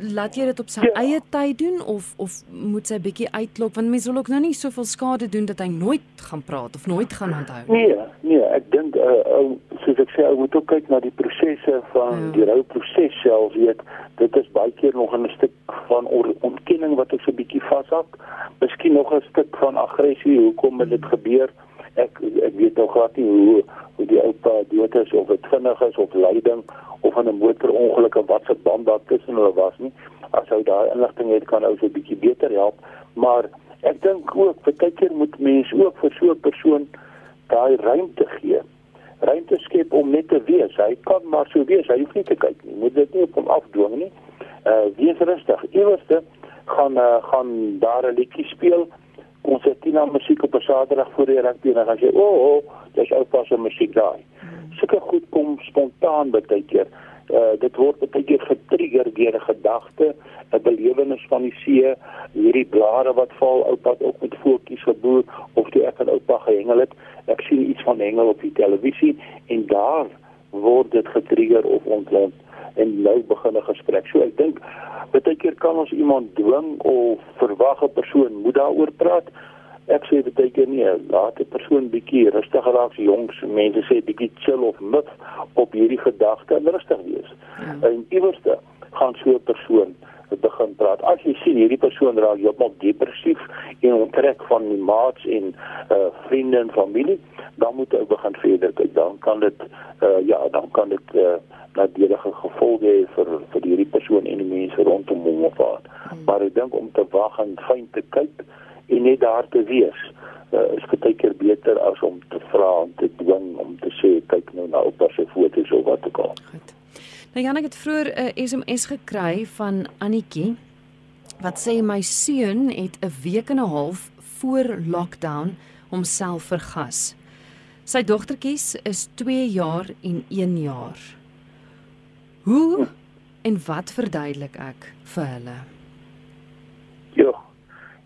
S1: laat jy dit op sy ja. eie tyd doen of of moet sy bietjie uitklop want mense wil ook nou nie soveel skade doen dat hy nooit gaan praat of nooit gaan onthou
S2: nie. Nee, nee, ek dink uh, soos ek sê, ou moet ook kyk na die prosesse van ja. die rouproses self, weet, dit is baie keer nog 'n stuk van ontkenning wat ek so bietjie vashak. Miskien nog 'n stuk van aggressie, hoekom het dit gebeur? Ek ek weet nog glad nie hoe hoe die oupa dood is of dit vinnig is of lyding of aan 'n motorongeluk en wat se band daar tussen hulle was nie. As hy daai inligting het kan ou so 'n bietjie beter help, maar ek dink ook baie keer moet mense ook vir so 'n persoon daai ruimte gee. Ruimte skep om net te wees. Hy kan maar so wees. Hy hoef nie te kyk nie. Moet dit nie op hom afdwing nie. Uh wees rustig. Eerste gaan uh, gaan daar 'n liedjie speel. Ons het tina musiek op 'n Saterdag voor die rugby en dan gaan jy, "O, oh, oh, dis ou pas se musiek daai." sulke goed kom spontaan baie keer. Uh dit word baie keer getrigger deur 'n gedagte, 'n belewenis van die see, hierdie blare wat val, oupa ook met voetjies geboer of toe ek aan oupa gehengel het, ek sien iets van hengel op die televisie en daar word dit getrigger of ontlaat en nou begin 'n gesprek. So ek dink baie keer kan ons iemand dwing of verwag 'n persoon moet daaroor praat ek sê dit baie keer nie. Laat 'n persoon bietjie rustig raak se jongs mense sê bietjie chill of mif op hierdie gedagte en rustig wees. Ja. en iewerste gaan so 'n persoon begin praat. As jy sien hierdie persoon raak heeltemal depressief en onttrek van die maats en uh, vriende en familie dan moet hy begin verder kyk. Dan kan dit uh, ja dan kan dit uh, nadelige gevolge hê vir vir hierdie persoon en die mense rondom hom of haar. Hmm. maar ek dink om te wag en fyn te kyk en net daar te wees uh, is baie keer beter as om te vra om te dwing om te sê kyk nou na oupa se foto's of wat ook al. Goed.
S1: Nou Janek het vroeër 'n uh, SMS gekry van Annetjie wat sê my seun het 'n week en 'n half voor lockdown homself vergas. Sy dogtertjies is 2 jaar en 1 jaar. Hoe en wat verduidelik ek vir hulle?
S2: Ja,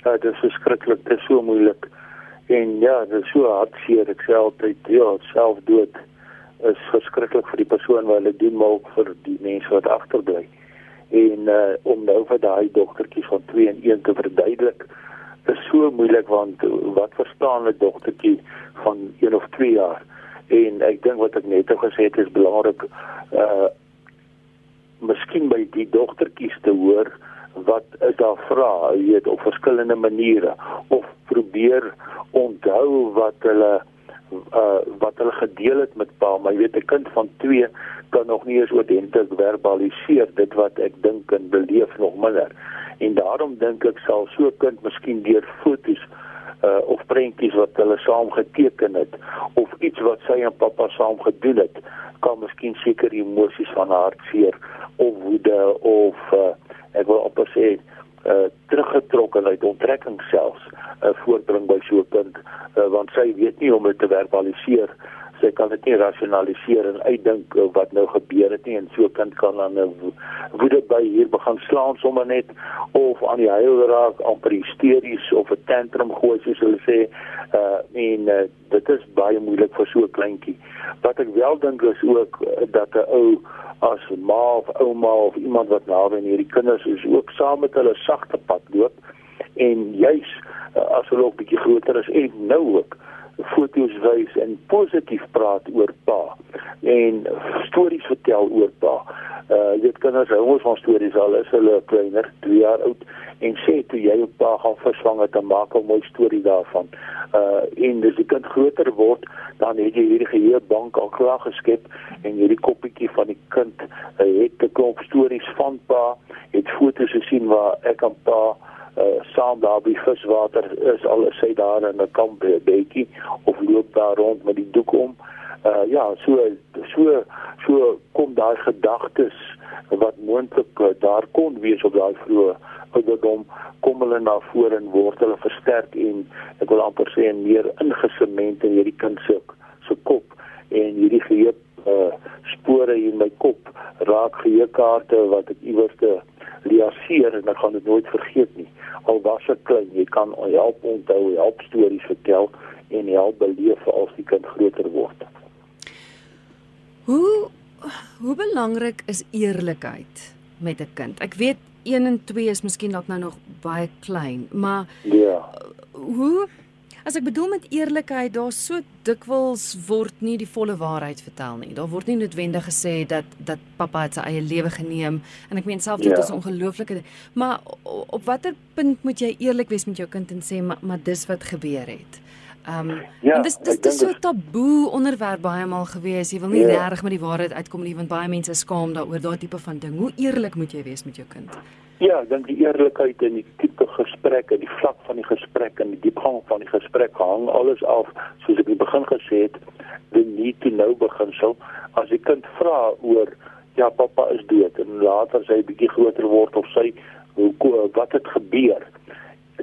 S2: ja, dit is verskriklik, dit is so moeilik. En ja, dit is so hartseer ek sê altyd, ja, selfdood is verskriklik vir die persoon wat hulle doen maar ook vir die mense wat agterbly. En uh om nou vir daai dogtertjie van 2 en 1 te verduidelik is so moeilik want wat verstaan 'n dogtertjie van 1 of 2 jaar? En ek dink wat ek net gesê het is belangrik uh miskien by die dogtertjies te hoor wat daar vra, jy weet, op verskillende maniere of probeer onthou wat hulle uh wat hulle gedeel het met pa, maar jy weet 'n kind van 2 kan nog nie eens oordentig verbaliseer dit wat ek dink en beleef nog minder. En daarom dink ek sal so 'n kind miskien deur fotos uh of prentjies wat hulle saam geteken het of iets wat sy en pappa saam gedoen het kan miskien seker emosies van hartseer of woede of uh, ek wil op sê uh teruggetrokkenheid onttrekking selfs uh, voortbring by so 'n kind uh, want sy weet nie om dit te verbaliseer sy kan dit nie rasionaliseer en uitdink wat nou gebeur het nie. En so kind kan dan 'n woede by hier begin slaan sommer net of aan die huil raak amper hysteries of 'n tantrum gooi soos hulle sê. Uh en uh, dit is baie moeilik vir so 'n kleintjie. Wat ek wel dink is ook dat 'n ou as ma of ouma of iemand wat naby aan hierdie kinders is ook saam met hulle sagte pad loop. En juis uh, as hulle ook bietjie groter is en nou ook foto's wys en positief praat oor pa en stories vertel oor pa. Uh dit kinders hou ons van stories al is hulle kleiner, 2 jaar oud en sê toe jy op pa gaan verswang het en maak 'n mooi storie daarvan. Uh en as die kind groter word, dan het jy hierdie geheue bank al klaar geskep en hierdie koppietjie van die kind uh, het 'n klomp stories van pa, het foto's gesien waar ek en pa uh, saam daar by viswater is al is hy daar in 'n kamp by 'n bietjie of loop daar rond met die doek om. Uh ja, so so so kom daai gedagtes wat moontlik uh, daar kon wees op daai vroeë ouderdom kom hulle na vore en word hulle versterk en ek wil amper sê en meer ingesement in hierdie kind se se kop en hierdie geheue uh, spore in my kop raak geheue wat ek iewers te liaseer en ek gaan dit nooit vergeet nie al was dit klein, jy kan help onthou, help stories vertel en help beleef as die kind groter word.
S1: Hoe hoe belangrik is eerlikheid met 'n kind? Ek weet 1 en 2 is miskien dalk nou nog baie klein, maar
S2: ja.
S1: Hoe As ek bedoel met eerlikheid, daar so dikwels word nie die volle waarheid vertel nie. Daar word nie noodwendig gesê dat dat pappa het sy eie lewe geneem en ek meen self dit ja. is ongelooflike. Maar op watter punt moet jy eerlik wees met jou kind en sê maar, maar dis wat gebeur het? Ehm um, ja, en dis dis dis so taboe onderwerp baie maal gewees. Jy wil nie ja. reg met die waarheid uitkom nie want baie mense skaam daaroor daai tipe van ding. Hoe eerlik moet jy wees met jou kind?
S2: Ja, ek dink die eerlikheid en die tipe gesprek en die vlak van die gesprek en die diepgang van die gesprek hang alles af soos ek in die begin gesê het, die need to know beginsel. As 'n kind vra oor ja, pappa is dood en later sy bietjie groter word of sy hoe wat het gebeur,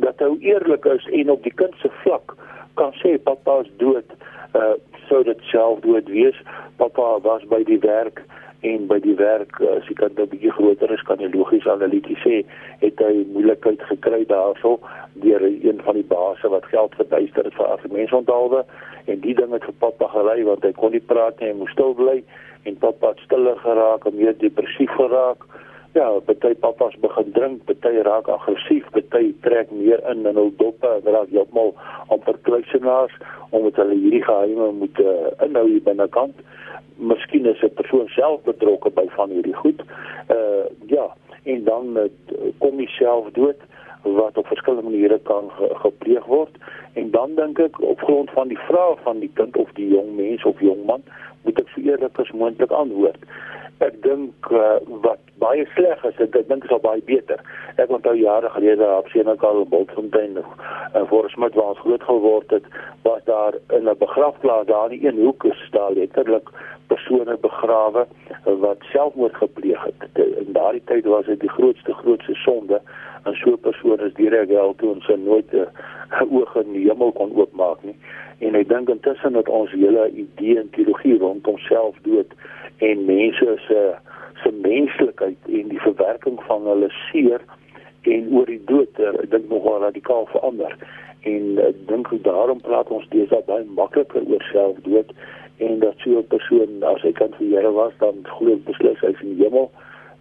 S2: dat hy eerlik is en op die kind se vlak kan sê pappa is dood, uh sou dit self dood wees. Pappa was by die werk en by die werk eh, as die kind 'n bietjie groter is kan jy logies analities sê het hy moeilikheid gekry daarso deur een van die baase wat geld verduister het vir argumentsonthaalwe en die ding het vir pappa gelei want hy kon nie praat nie hy moes stil bly. En pappa het stiller geraak en meer depressief geraak ja baie pappas begin drink baie raak aggressief baie trek meer in in hul doppe en raak heeltemal amper kluisenaars omdat hulle hierdie geheime moet uh, inhou hier binnekant. Miskien is 'n persoon self betrokke by van hierdie goed. Uh ja, en dan uh, kom jy self dood wat op verskillende maniere kan ge gepleeg word. En dan dink ek op grond van die vrae van die kind of die jong mens of jong man moet ek vir eerlik as moontlik antwoord ek dink uh, wat baie sleg is ek dink is al baie beter. Ek onthou jare gelede op Senekal Bultfontein nog en voor Smit waar ons groot geword het was daar in 'n begrafplaas daar in een hoek is daar letterlik persone begrawe wat selfmoord gepleeg het. In daardie tyd was dit die grootste grootste sonde en so 'n persoon is direk wel toe ons nooit 'n oog in die hemel kon oopmaak nie. En ek dink intussen dat ons hele idee en teologie rondom selfdood en mense se se menslikheid en die verwerking van hulle seer en oor die dood eh, ek dink nogal radikaal verander. En ek dink daarom praat ons deesdae baie makliker oor selfdood en dat so 'n persoon as hy kan vir Here was dan glo beslis hy in die hemel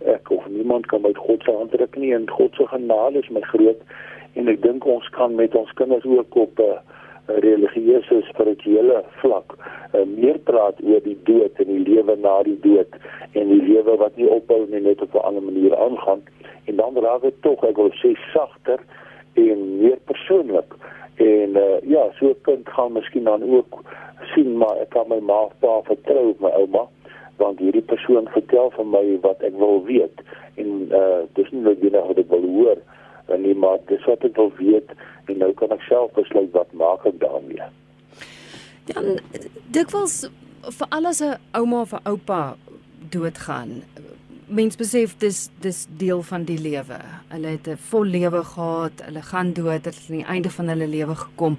S2: ek of niemand kan met God se hand druk nie en God se genade is my groot. En ek dink ons kan met ons kinders ook op 'n uh, religieuse spirituele vlak uh, meer praat oor die dood en die lewe na die dood en die lewe wat nie ophou nie net op 'n ander manier aangaan. En dan raak dit tog ek wil sê sagter en meer persoonlik. En uh, ja so 'n kind gaan miskien dan ook sien maar ek kan my ma pa vertrou my ouma want hierdie persoon vertel vir my wat ek wil weet en uh dis nie net wat ek wil hoor nie, maar dis wat ek wil weet en nou kan ek self besluit wat maak ek daarmee.
S1: Ja, dikwels vir alles 'n ouma of 'n oupa doodgaan. Mens besef dis dis deel van die lewe. Hulle het 'n vol lewe gehad, hulle gaan dood, het aan die einde van hulle lewe gekom.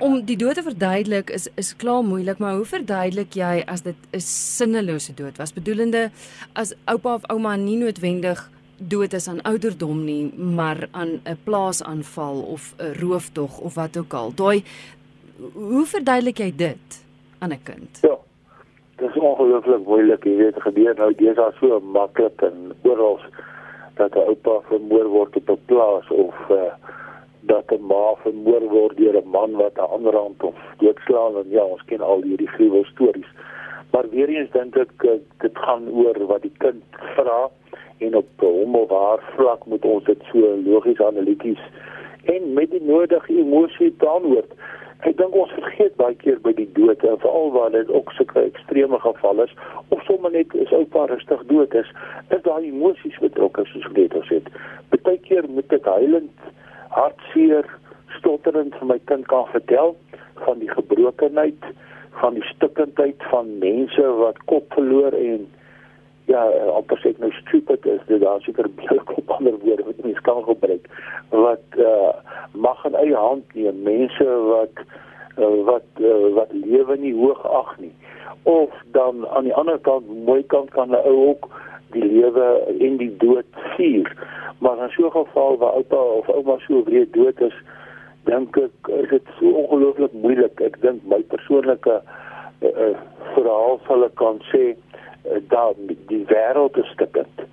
S1: Om die dood te verduidelik is is klaar moeilik, maar hoe verduidelik jy as dit 'n sinnelose dood was? Bedoelende as oupa of ouma nie noodwendig dood is aan ouderdom nie, maar aan 'n plaasaanval of 'n rooftog of wat ook al. Daai hoe verduidelik jy dit aan 'n kind?
S2: Ja. Dit is ongelooflik moeilik, jy weet, gebeur nou dis al so maklik en oral dat 'n oupa vermoor word op 'n plaas of uh, dat 'n ma vermoor word deur 'n man wat 'n ander hand of doodslaan en ja, ons ken al hierdie gruwel stories. Maar weer eens dink ek eh, dit gaan oor wat die kind vra en op hom of haar vlak moet ons dit so logies analities en met die nodige emosie beantwoord. Ek dink ons vergeet baie keer by die dood en veral waar dit ook sulke ekstreme gevalle is of sommer net is oupa rustig dood is, is daai emosies betrokke soos net gesê het. Partykeer moet ek huilend, hartseer, stotterend vir my kind kan vertel van die gebrokenheid, van die stukkendheid van mense wat kop verloor en ja, amper sê ek nou stupid is, dit daar seker baie op ander woorde wat mens kan gebruik wat uh, mag in eie hand neem, mense wat uh, wat uh, wat lewe nie hoog ag nie. Of dan aan die ander kant, mooi kant kan 'n ou ook die lewe en die dood vier. Maar in so 'n geval waar oupa of ouma so breed dood is, dink ek is dit so ongelooflik moeilik. Ek dink my persoonlike uh, uh, verhaal sal ek kan sê uh, dat die wêreld is stukkend.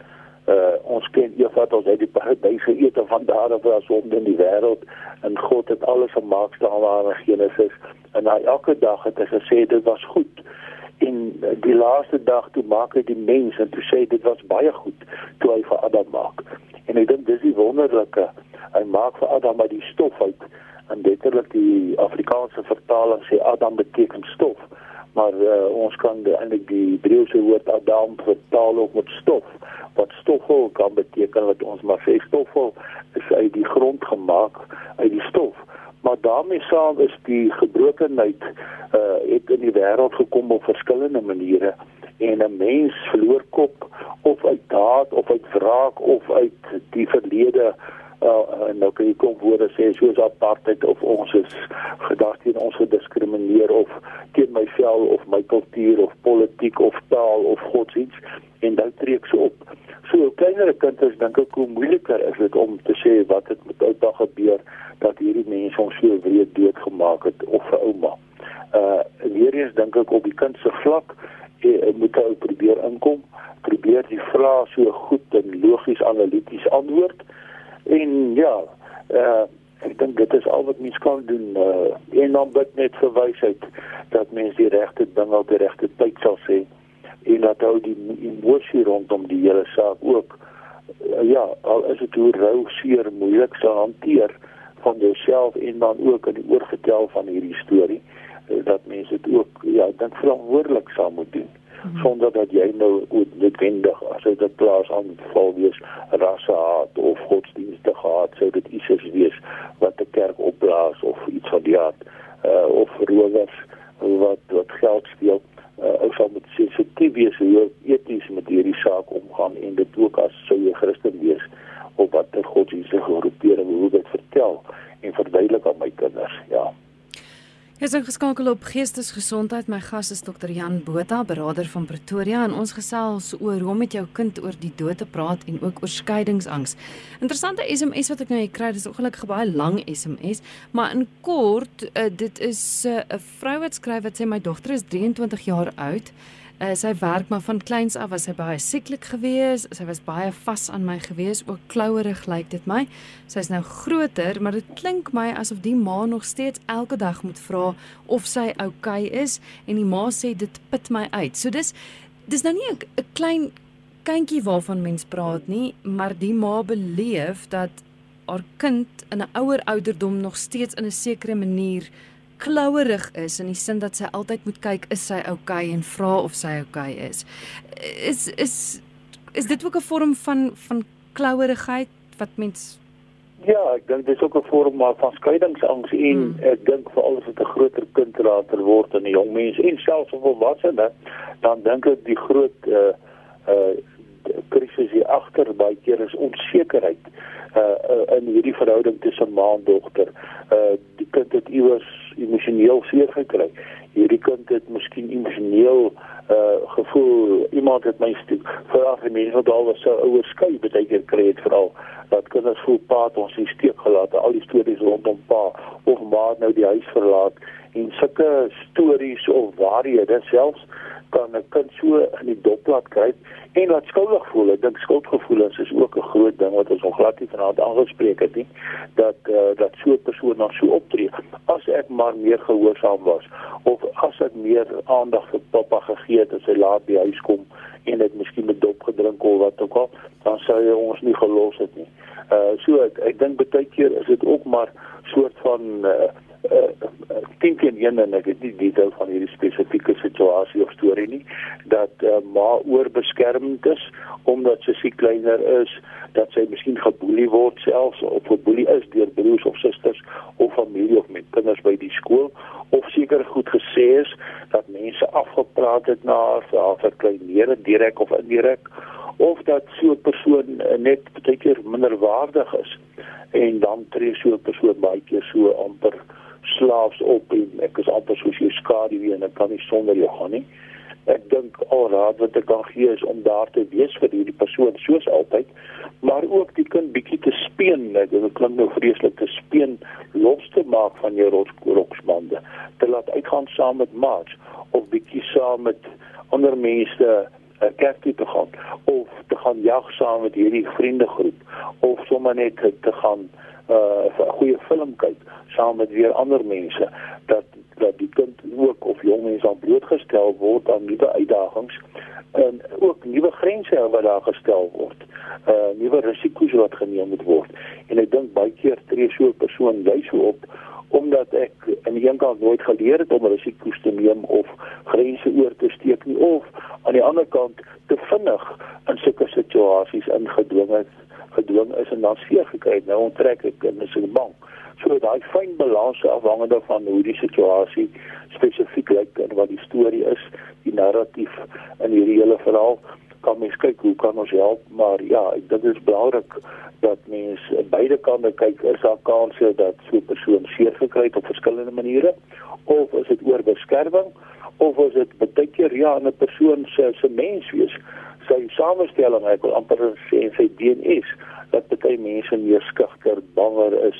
S2: Uh ons ken Eva ons uit die paradys geëet en van daar af was om in die wêreld en God het alles gemaak staan daar in Genesis en na elke dag het hy gesê dit was goed. En die laaste dag toe maak hy die mens en toe sê dit was baie goed toe hy vir Adam maak. En ek dink dis die wonderlike hy maak vir Adam uit die stof uit. En letterlik die Afrikaanse vertaling sê Adam beteken stof. Maar uh, ons kan eintlik die Hebreëse woord Adam vertaal ook met stof wat stoffel kan beteken wat ons maar sê stoffel is uit die grond gemaak uit die stof maar daarmee saam is die gebrokenheid uh, het in die wêreld gekom op verskillende maniere. En 'n mens verloor kop of uit daad of uit wraak of uit die verlede uh, en nou kan jy kom woorde sê soos apartheid of ons is gedagte en ons gediskrimineer of teen my vel of my kultuur of politiek of taal of godsdienst en dan trek so op. So kleinere kinders dink ek hoe moeiliker is dit om te sê wat het met oupa gebeur dat hierdie mense ons so wreed doodgemaak het of vir ouma. Uh weer eens dink ek op die kind se vlak eh, moet hy probeer inkom, probeer die vrae so goed en logies analities antwoord en ja, uh, ek dink dit is al wat mens kan doen uh, en dan bid net vir wysheid dat mens die regte ding op die regte tyd sal sê en dat hou die emosie rondom die hele saak ook uh, ja, al is dit hoe rou seer moeilik sal hanteer van jouself en dan ook in die oorgetel van hierdie storie dat mense dit ook ja, dink verantwoordelik sal moet doen. Sonder dat jy nou noodwendig as dit 'n plaas aanval wees rassehaat of godsdienstige haat sou dit iets wees wat 'n kerk opblaas of iets van die aard. Uh, of rowers wat wat geld steel. Uh, ou sal met sensitief wees hoe eties met hierdie saak omgaan en dit ook as sou jy Christen wees of wat 'n godsdienstige groepering hoe dit vertel en verduidelik aan my kinders ja
S1: Ons is geskakel op Geestesgesondheid. My gas is Dr. Jan Botha, beraader van Pretoria en ons gesels oor hoe om met jou kind oor die dood te praat en ook oor skeiingsangs. Interessante SMS wat ek nou kry, dis ongelukkig baie lang SMS, maar in kort, uh, dit is eh, 'n uh, vrou wat skryf wat sê my dogter is 23 jaar oud. Uh, sy werk maar van kleins af was sy baie sieklik geweest. Sy was baie vas aan my geweest, ook klouerig lyk dit my. Sy's nou groter, maar dit klink my asof die ma nog steeds elke dag moet vra of sy oukei okay is en die ma sê dit put my uit. So dis dis nou nie 'n klein kindjie waarvan mens praat nie, maar die ma beleef dat haar kind in 'n ouer ouderdom nog steeds in 'n sekere manier klouerig is in die sin dat sy altyd moet kyk is sy oukei okay en vra of sy oukei okay is. Is is is dit ook 'n vorm van van klouerigheid wat mens
S2: Ja, ek dink dis ook 'n vorm van skeiingsangs en hmm. ek dink veral as dit 'n groter kind later word en 'n jong mens en selfs 'n volwassene, dan dink ek die groot uh uh krisis hier agter baie keer is onsekerheid uh, uh in hierdie verhouding tussen ma en dogter. Uh die kind het iewers emosioneel seer gekry. Hierdie kind het miskien emosioneel uh gevoel iemand het my vir af en mense wat al was so ouer skei baie keer kry het veral dat kinders voel pa het ons in steek gelaat al die stories rondom pa of ma nou die huis verlaat en sulke stories of waarhede selfs kan 'n kind so in die dopplat kry en laat skuldig voel. Ek dink skuldgevoelens is ook 'n groot ding wat ons nog glad nie vanaand aangespreek het nie, dat uh, dat so 'n persoon dan so optree. As ek maar meer gehoorsaam was of as ek meer aandag vir pappa gegee het as hy laat by huis kom en het miskien 'n dop gedrink of wat ook al, dan sou hy ons nie gelos het nie. Uh so ek, ek dink baie keer is dit ook maar soort van uh, uh 10 teen 1 en ek het nie detail van hierdie spesifieke situasie of storie nie dat uh, ma oorbeskermd is omdat sy siek kleiner is, dat sy miskien geboelie word selfs of geboelie is deur broers of susters of familie of met kinders by die skool of seker goed gesê is dat mense afgepraat het na haar vir haar verkleinere direk of indirek of dat so 'n persoon net baie keer minderwaardig is en dan tree so 'n persoon baie keer so amper uh, slaafs op en ek is amper soos jou skaduwee en ek kan nie sonder jou gaan nie. Ek dink al raad wat ek kan gee is om daar te wees vir hierdie persoon soos altyd, maar ook die kind bietjie te speen, dit klink nou vreeslik te speen, los te maak van jou roksbande, te laat uitgaan saam met maats of bietjie saam met ander mense uh, kerk toe te gaan of te gaan jag saam met hierdie vriendegroep of sommer net te gaan 'n goeie film kyk saam met weer ander mense dat dat die kind ook of jong mense aan blootgestel word aan nuwe uitdagings en ook nuwe grense wat daar gestel word. Uh nuwe risiko's wat geneem moet word. En ek dink baie keer tree so 'n persoon jy so op omdat ek aan die een kant nooit geleer het om risiko's te neem of grense oor te steek nie of aan die ander kant te vinnig in sulke situasies ingedwing het gedwing is en dan seer gekry het. Nou onttrek ek is ek bang. So daai fyn balans afhangende van hoe die situasie spesifiek lyk en wat die storie is, die narratief in hierdie hele verhaal kan mens kyk hoe kan ons help maar ja ek dink dit is belangrik dat mens beide kante kyk is daar kanse dat so 'n persoon seer gekry het op verskillende maniere of is dit oor beskerming of is dit baie keer ja 'n persoon se se menswees sy samestelling ek wil amper sê sy DNA dat baie mense meer skugter banger is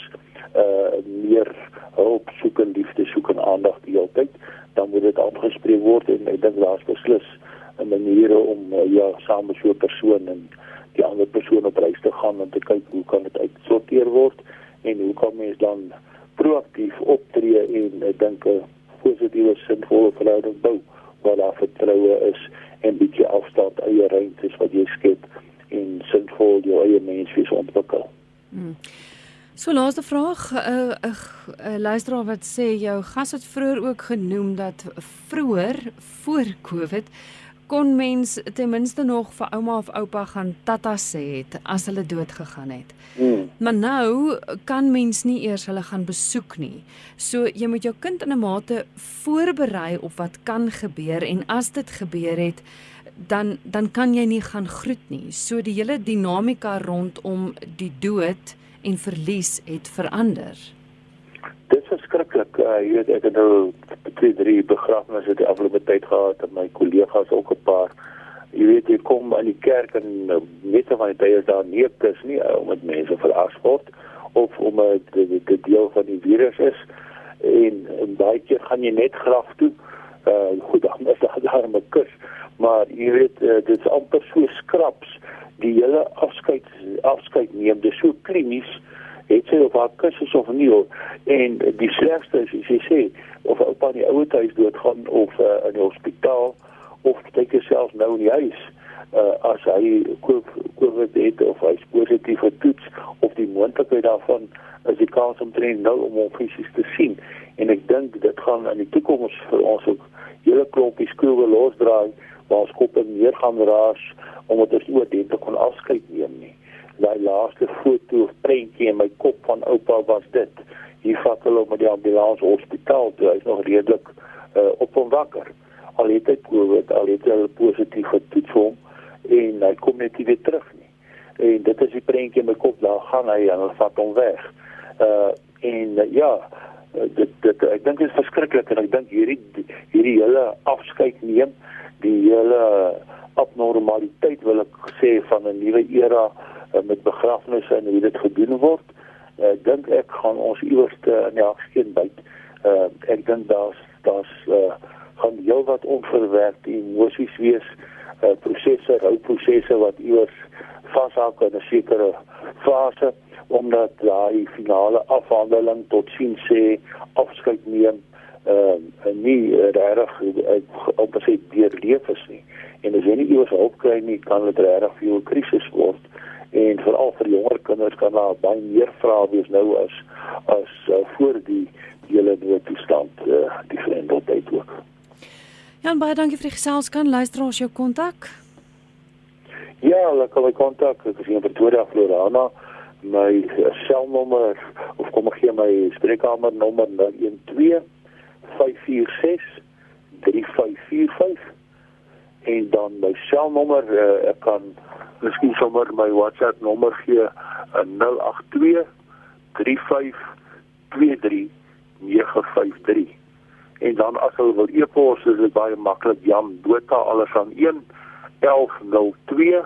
S2: uh meer hulp soek en liefde soek en aandag die hele tyd dan moet dit aangespreek word en ek dink daar's beslis 'n manier om uh, ja saam met so 'n persoon en die ander persoon op reis te gaan om te kyk hoe kan dit uitsorteer word en hoe kan mens dan proaktief optree en ek dink 'n positiewe sinvolle verhouding bou waar daar vertroue is en bietjie afstand eie ruimtes wat jy skep en sinvol jou eie menswees ontwikkel. Hmm.
S1: So laaste vraag, 'n uh, 'n uh, uh, luisteraar wat sê jou gas het vroeër ook genoem dat vroeër voor Covid kon mens ten minste nog vir ouma of oupa gaan tata sê het as hulle dood gegaan het. Mm. Maar nou kan mens nie eers hulle gaan besoek nie. So jy moet jou kind in 'n mate voorberei op wat kan gebeur en as dit gebeur het dan dan kan jy nie gaan groet nie. So die hele dinamika rondom die dood en verlies het verander.
S2: Dit is verskriklik. Uh, jy weet ek het nou twee drie begrafnisse die afgelope tyd gehad en my kollegas ook 'n paar. Jy weet jy kom aan die kerk en weet of jy daar daar nie is nie uh, om met mense verras word of om dit uh, die deel van die virus is en, en baie keer gaan jy net graf toe. Uh goed dan is daar daar 'n kus, maar jy weet uh, dit is amper so skraps die hele afskeid afskeid neem. Dit is so klinies het sy op haar kussens of nie en die slegste is as jy sê of oupa in die ouer huis doodgaan of uh, in die hospitaal of kyk self nou in die huis uh, as hy COVID het of hy is positief getoets of die moontlikheid daarvan is die kans om te nou om hom fisies te sien. En ek dink dit gaan in die toekoms vir ons ook hele klompie skole losdraai waar ons koppe meer gaan raas omdat ons oor dit kon afskeid neem nie daai laaste foto of prentjie in my kop van oupa was dit. Hier vat hulle met die ambulans hospitaal toe. Hy's nog redelik uh, op hom wakker. Al het hy COVID, al het hy positief getoets hom en hy kom net nie weer terug nie. En dit is die prentjie in my kop, daar gaan hy en hulle vat hom weg. Uh en uh, ja, dit dit ek dink dit is verskriklik en ek dink hierdie hierdie hele afskeid neem, die hele abnormaliteit wil ek sê van 'n nuwe era uh, met begrafnisse en hoe dit gedoen word. Ek uh, dink ek gaan ons iewers in die afskeid byt. Uh ek dink daar's daar's uh gaan heelwat onverwerkte emosies wees, uh prosesse, rouprosesse wat iewers vashak in 'n sekere fase omdat daai finale afhandeling tot sien sê afskeid neem uh, nie reg op sy deurleef is nie en as jy nie iewers hulp kry nie kan dit reg vir jou 'n krisis word en veral vir jonger kinders kan daar baie meer vrae wees nou as as uh, voor die hele noodtoestand uh, die grendeltyd ook.
S1: Jan baie dankie vir die gesels kan luister ons jou kontak?
S2: Ja, hulle kan my kontak, ek is in Pretoria, Florida. My selnommer of kom ek gee my spreekkamer nommer 012 546 3545 en dan my selnommer uh, ek kan miskien sommer my WhatsApp nommer gee uh, 082 3523 953 en dan as jy wil e-pos is dit baie maklik Jan Botha alles aan 1 1102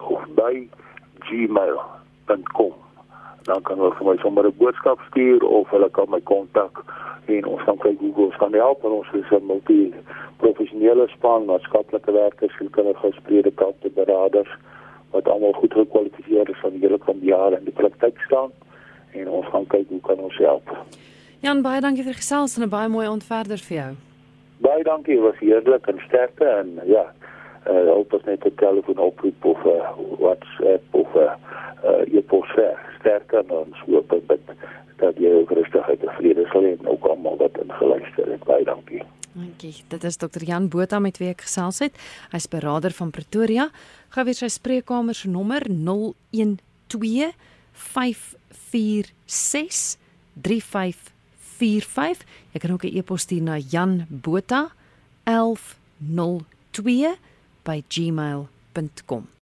S2: of by gmail.com dan kan hulle vir my sommer 'n boodskap stuur of hulle kan my kontak en ons kan kyk hoe ons kan help en ons is 'n multi professionele span maatskaplike werkers en kindergespreide kante beraders wat almal goed gekwalifiseer is van die hele kom jaar in die praktyk staan en ons gaan kyk hoe kan ons help.
S1: Jan baie dankie vir gesels en 'n baie mooi ontverder vir jou.
S2: Baie dankie, was heerlik en sterkte en ja, uh, hulp ons net 'n telefoon oproep of 'n uh, WhatsApp of 'n uh, e-pos sterker dan so op dit dat jy ook rustigheid en vrede sal hê ook almal wat ingeluister het. Baie dankie.
S1: Dankie. Dit is Dr. Jan Botha met wie ek gesels het. Hy's berader van Pretoria. Gou weer sy spreekkamer se nommer 012 546 3545. Jy kan ook 'n e-pos stuur na janbotha1102 by gmail.com